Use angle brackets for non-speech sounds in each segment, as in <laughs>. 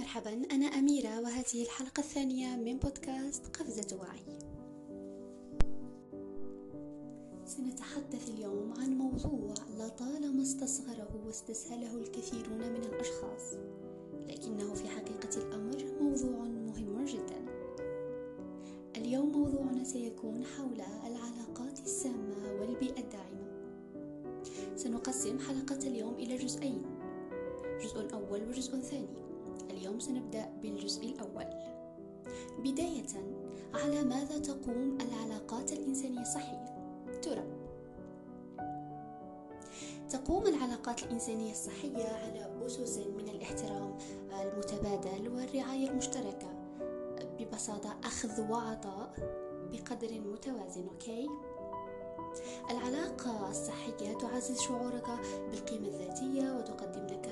مرحبا أنا أميرة وهذه الحلقة الثانية من بودكاست قفزة وعي. سنتحدث اليوم عن موضوع لطالما استصغره واستسهله الكثيرون من الأشخاص لكنه في حقيقة الأمر موضوع مهم جدا. اليوم موضوعنا سيكون حول العلاقات السامة والبيئة الداعمة. سنقسم حلقة اليوم إلى جزئين جزء أول وجزء ثاني اليوم سنبدأ بالجزء الأول بداية على ماذا تقوم العلاقات الإنسانية الصحية؟ ترى تقوم العلاقات الإنسانية الصحية على أسس من الاحترام المتبادل والرعاية المشتركة ببساطة أخذ وعطاء بقدر متوازن أوكي؟ العلاقة الصحية تعزز شعورك بالقيمة الذاتية وتقدم لك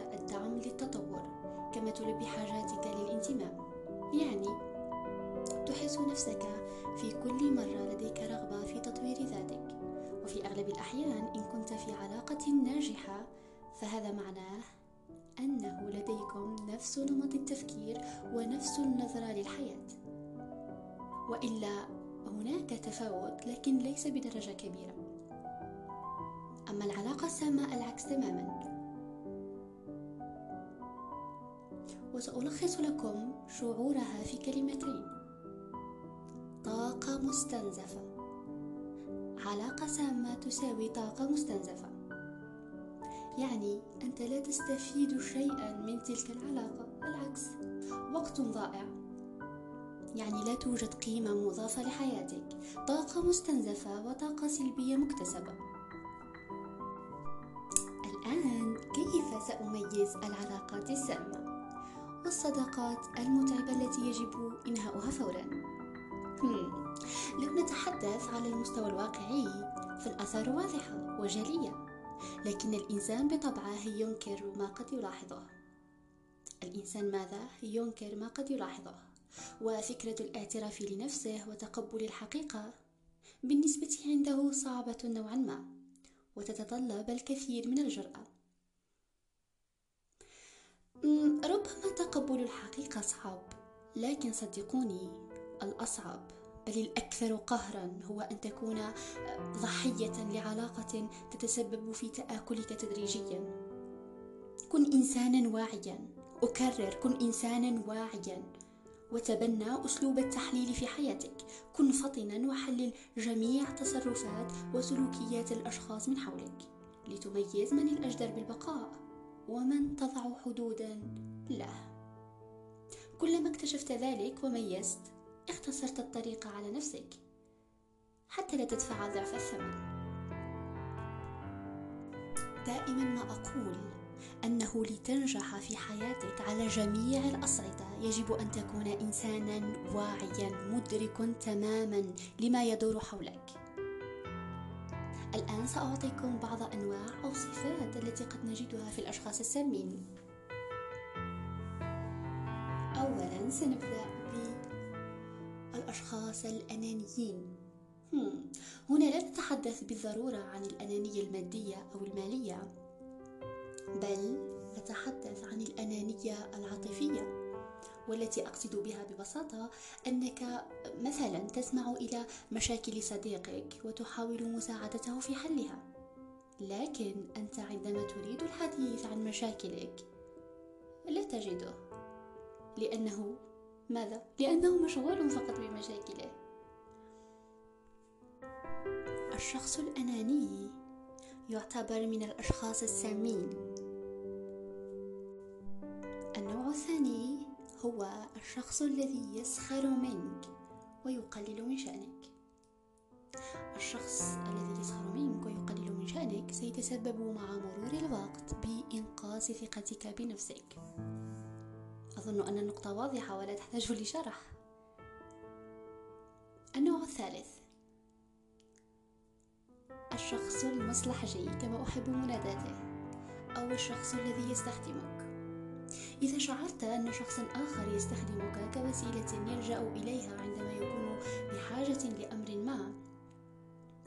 تلبي حاجاتك للانتماء. يعني تحس نفسك في كل مرة لديك رغبة في تطوير ذاتك. وفي أغلب الأحيان إن كنت في علاقة ناجحة فهذا معناه أنه لديكم نفس نمط التفكير ونفس النظرة للحياة. وإلا هناك تفاوت لكن ليس بدرجة كبيرة. أما العلاقة السامة العكس تماما. وسألخص لكم شعورها في كلمتين. طاقة مستنزفة. علاقة سامة تساوي طاقة مستنزفة. يعني أنت لا تستفيد شيئا من تلك العلاقة بالعكس وقت ضائع. يعني لا توجد قيمة مضافة لحياتك. طاقة مستنزفة وطاقة سلبية مكتسبة. الآن كيف سأميز العلاقات السامة؟ والصداقات المتعبة التي يجب إنهاؤها فورا. لو نتحدث على المستوى الواقعي فالآثار واضحة وجلية لكن الإنسان بطبعه ينكر ما قد يلاحظه. الإنسان ماذا؟ ينكر ما قد يلاحظه. وفكرة الاعتراف لنفسه وتقبل الحقيقة بالنسبة عنده صعبة نوعا ما وتتطلب الكثير من الجرأة. ربما تقبل الحقيقة صعب لكن صدقوني الأصعب. بل الأكثر قهرا هو أن تكون ضحية لعلاقة تتسبب في تآكلك تدريجيا. كن إنسانا واعيا أكرر كن إنسانا واعيا وتبنى أسلوب التحليل في حياتك. كن فطنا وحلل جميع تصرفات وسلوكيات الأشخاص من حولك لتميز من الأجدر بالبقاء. ومن تضع حدودا. له كلما اكتشفت ذلك وميزت اختصرت الطريق على نفسك. حتى لا تدفع ضعف الثمن. دائما ما أقول أنه لتنجح في حياتك على جميع الاصعده يجب أن تكون انسانا واعيا مدرك تماما لما يدور حولك. الآن سأعطيكم بعض أنواع أو صفات التي قد نجدها في الأشخاص السامين. أولا سنبدأ بالأشخاص الأنانيين. هنا لا نتحدث بالضرورة عن الأنانية المادية أو المالية بل نتحدث عن الأنانية العاطفية. والتي أقصد بها ببساطة أنك مثلا تسمع إلى مشاكل صديقك وتحاول مساعدته في حلها. لكن أنت عندما تريد الحديث عن مشاكلك لا تجده. لأنه ماذا؟ لأنه مشغول فقط بمشاكله. الشخص الأناني يعتبر من الأشخاص السامين هو الشخص الذي يسخر منك ويقلل من شأنك. الشخص الذي يسخر منك ويقلل من شأنك سيتسبب مع مرور الوقت بإنقاص ثقتك بنفسك. أظن أن النقطة واضحة ولا تحتاج لشرح. النوع الثالث. الشخص المصلحجي كما أحب مناداته أو الشخص الذي يستخدمك إذا شعرت أن شخص آخر يستخدمك كوسيلة يلجأ إليها عندما يكون بحاجة لأمر ما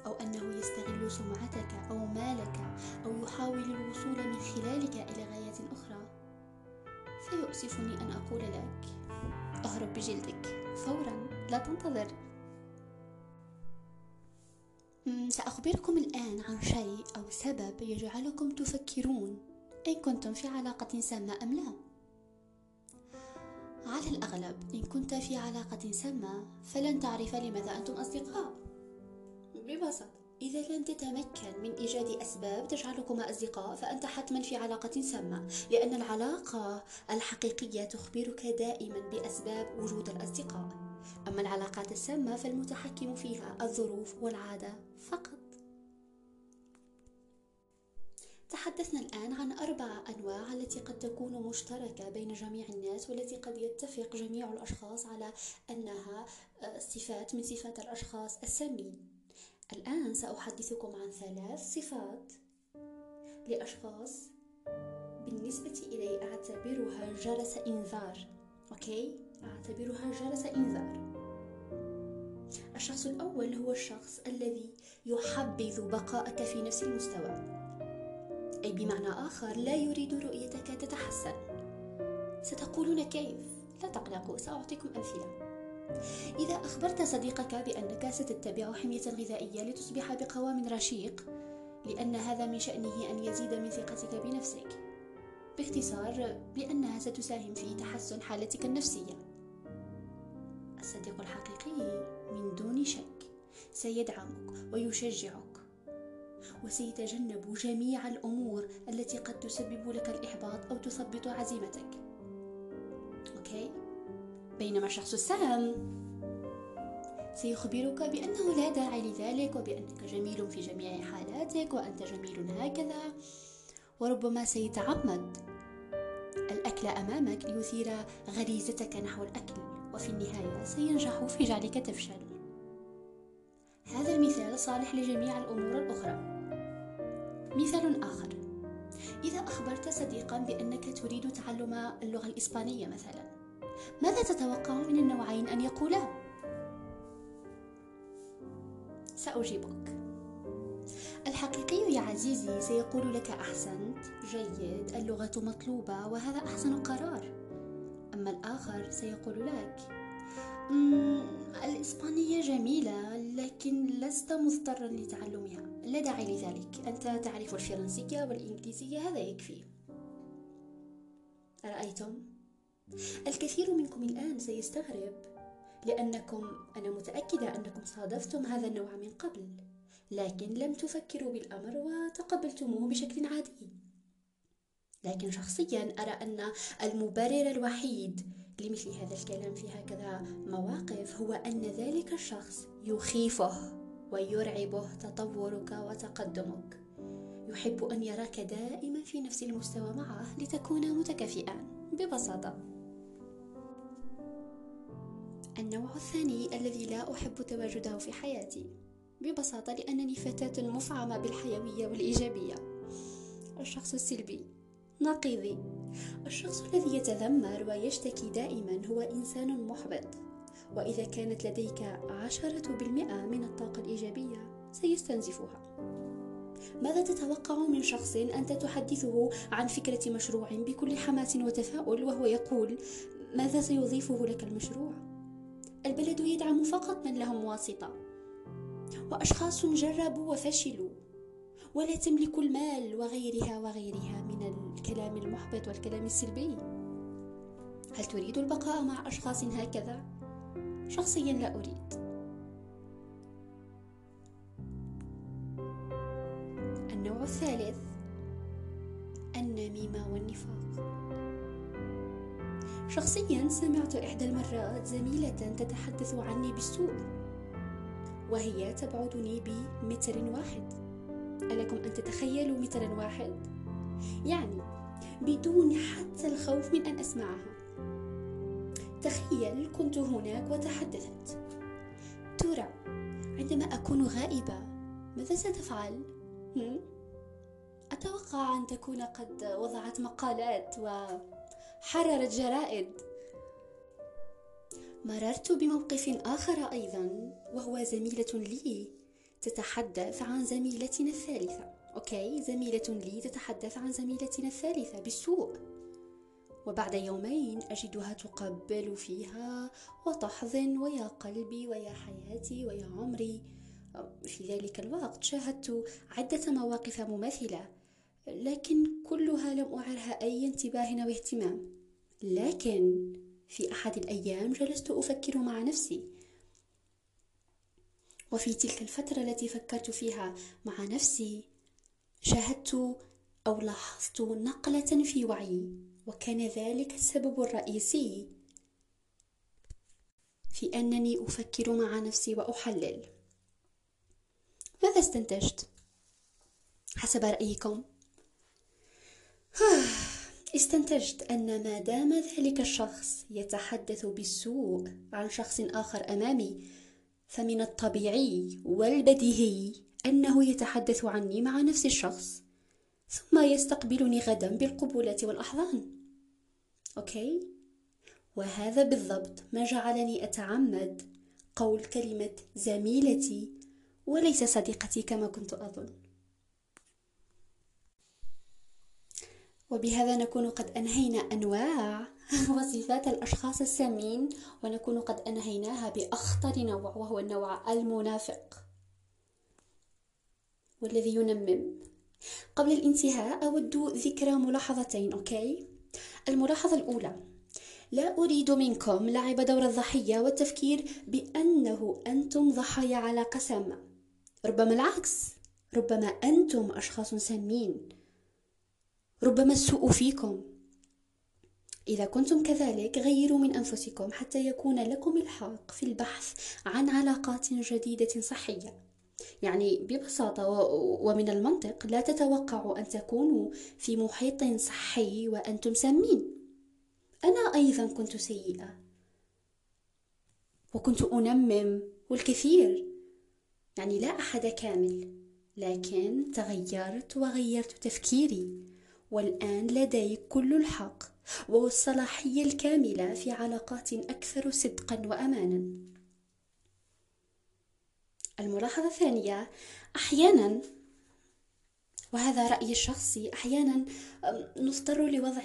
أو أنه يستغل سمعتك أو مالك أو يحاول الوصول من خلالك إلى غايات أخرى. يؤسفني أن أقول لك أهرب بجلدك فورا لا تنتظر. سأخبركم الآن عن شيء أو سبب يجعلكم تفكرون إن كنتم في علاقة سامة أم لا. على الأغلب إن كنت في علاقة سامة فلن تعرف لماذا أنتم أصدقاء. ببساطة إذا لم تتمكن من إيجاد أسباب تجعلكما أصدقاء فأنت حتما في علاقة سامة لأن العلاقة الحقيقية تخبرك دائما بأسباب وجود الأصدقاء. أما العلاقات السامة فالمتحكم فيها الظروف والعادة فقط. تحدثنا الآن عن أربع أنواع التي قد تكون مشتركة بين جميع الناس والتي قد يتفق جميع الأشخاص على أنها آه، صفات من صفات الأشخاص السامين. الآن سأحدثكم عن ثلاث صفات لأشخاص بالنسبة إلي أعتبرها جرس إنذار أوكي؟ أعتبرها جرس إنذار. الشخص الأول هو الشخص الذي يحبذ بقاءك في نفس المستوى. أي بمعنى آخر لا يريد رؤيتك تتحسن. ستقولون كيف؟ لا تقلقوا سأعطيكم أمثلة. إذا أخبرت صديقك بأنك ستتبع حمية غذائية لتصبح بقوام رشيق لأن هذا من شأنه أن يزيد من ثقتك بنفسك. باختصار لأنها ستساهم في تحسن حالتك النفسية. الصديق الحقيقي من دون شك سيدعمك ويشجعك. وسيتجنب جميع الأمور التي قد تسبب لك الإحباط أو تثبط عزيمتك. أوكي؟ بينما الشخص السام سيخبرك بأنه لا داعي لذلك وبأنك جميل في جميع حالاتك وأنت جميل هكذا وربما سيتعمد. الأكل أمامك ليثير غريزتك نحو الأكل وفي النهاية سينجح في جعلك تفشل. هذا المثال صالح لجميع الأمور الأخرى. مثال آخر. إذا أخبرت صديقا بأنك تريد تعلم اللغة الإسبانية مثلا ماذا تتوقع من النوعين أن يقولا؟ سأجيبك. الحقيقي يا عزيزي سيقول لك أحسنت جيد اللغة مطلوبة وهذا أحسن قرار. أما الآخر سيقول لك الإسبانية جميلة. لست مضطرا لتعلمها. لا داعي لذلك. أنت تعرف الفرنسية والإنجليزية هذا يكفي. أرأيتم؟ الكثير منكم الآن سيستغرب لأنكم أنا متأكدة أنكم صادفتم هذا النوع من قبل لكن لم تفكروا بالأمر وتقبلتموه بشكل عادي. لكن شخصيا أرى أن المبرر الوحيد لمثل هذا الكلام في هكذا مواقف هو أن ذلك الشخص يخيفه. ويرعبه تطورك وتقدمك. يحب أن يراك دائما في نفس المستوى معه لتكون متكافئا ببساطة. النوع الثاني الذي لا أحب تواجده في حياتي ببساطة لأنني فتاة مفعمة بالحيوية والإيجابية. الشخص السلبي نقيضي. الشخص الذي يتذمر ويشتكي دائما هو إنسان محبط. وإذا كانت لديك عشرة بالمئة من الطاقة الإيجابية سيستنزفها ماذا تتوقع من شخص أنت تحدثه عن فكرة مشروع بكل حماس وتفاؤل وهو يقول ماذا سيضيفه لك المشروع؟ البلد يدعم فقط من لهم واسطة وأشخاص جربوا وفشلوا ولا تملك المال وغيرها وغيرها من الكلام المحبط والكلام السلبي هل تريد البقاء مع أشخاص هكذا؟ شخصيا لا أريد. النوع الثالث النميمة والنفاق. شخصيا سمعت إحدى المرات زميلة تتحدث عني بالسوء وهي تبعدني بمتر واحد. ألكم أن تتخيلوا مترا واحد؟ يعني بدون حتى الخوف من أن أسمعها. تخيل كنت هناك وتحدثت. ترى عندما أكون غائبة ماذا ستفعل؟ أتوقع أن تكون قد وضعت مقالات وحررت جرائد. مررت بموقف آخر أيضا وهو زميلة لي تتحدث عن زميلتنا الثالثة. أوكي زميلة لي تتحدث عن زميلتنا الثالثة بالسوء. وبعد يومين أجدها تقبل فيها وتحضن ويا قلبي ويا حياتي ويا عمري. في ذلك الوقت شاهدت عدة مواقف مماثلة لكن كلها لم أعرها أي انتباه واهتمام لكن في أحد الأيام جلست أفكر مع نفسي. وفي تلك الفترة التي فكرت فيها مع نفسي شاهدت أو لاحظت نقلة في وعي. وكان ذلك السبب الرئيسي في أنني أفكر مع نفسي وأحلل. ماذا استنتجت؟ حسب رأيكم. <sighs> استنتجت أن ما دام ذلك الشخص يتحدث بالسوء عن شخص آخر أمامي فمن الطبيعي والبديهي أنه يتحدث عني مع نفس الشخص. ثم يستقبلني غدا بالقبولة والأحضان. أوكي؟ وهذا بالضبط ما جعلني أتعمد قول كلمة زميلتي وليس صديقتي كما كنت أظن. وبهذا نكون قد أنهينا أنواع <laughs> وصفات الأشخاص السامين ونكون قد أنهيناها بأخطر نوع وهو النوع المنافق والذي ينمم. قبل الانتهاء أود ذكر ملاحظتين أوكي؟ الملاحظة الأولى لا أريد منكم لعب دور الضحية والتفكير بأنه أنتم ضحايا علاقة سامة ربما العكس ربما أنتم أشخاص سامين. ربما السوء فيكم. إذا كنتم كذلك غيروا من أنفسكم حتى يكون لكم الحق في البحث عن علاقات جديدة صحية. يعني ببساطة ومن المنطق لا تتوقعوا أن تكونوا في محيط صحي وأنتم سامين. أنا أيضا كنت سيئة. وكنت أنمم والكثير. يعني لا أحد كامل. لكن تغيرت وغيرت تفكيري. والآن لدي كل الحق. والصلاحية الكاملة في علاقات أكثر صدقا وأمانا. الملاحظة الثانية أحيانا وهذا رأيي الشخصي أحيانا نضطر لوضع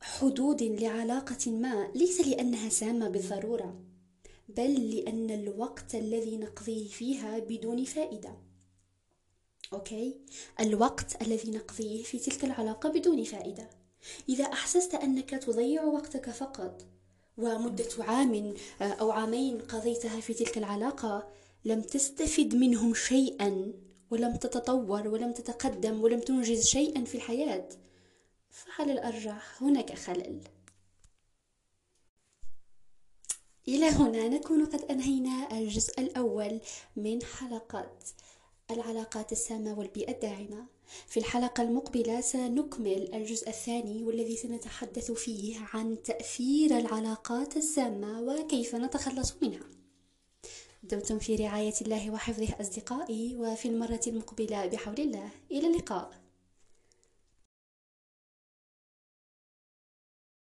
حدود لعلاقة ما ليس لأنها سامة بالضرورة بل لأن الوقت الذي نقضيه فيها بدون فائدة. أوكي؟ الوقت الذي نقضيه في تلك العلاقة بدون فائدة. إذا أحسست أنك تضيع وقتك فقط ومدة عام أو عامين قضيتها في تلك العلاقة لم تستفد منهم شيئا ولم تتطور ولم تتقدم ولم تنجز شيئا في الحياة. فعلى الأرجح هناك خلل. إلى هنا نكون قد أنهينا الجزء الأول من حلقات العلاقات السامة والبيئة الداعمة. في الحلقة المقبلة سنكمل الجزء الثاني والذي سنتحدث فيه عن تأثير العلاقات السامة وكيف نتخلص منها. دمتم في رعاية الله وحفظه أصدقائي وفي المرة المقبلة بحول الله إلى اللقاء.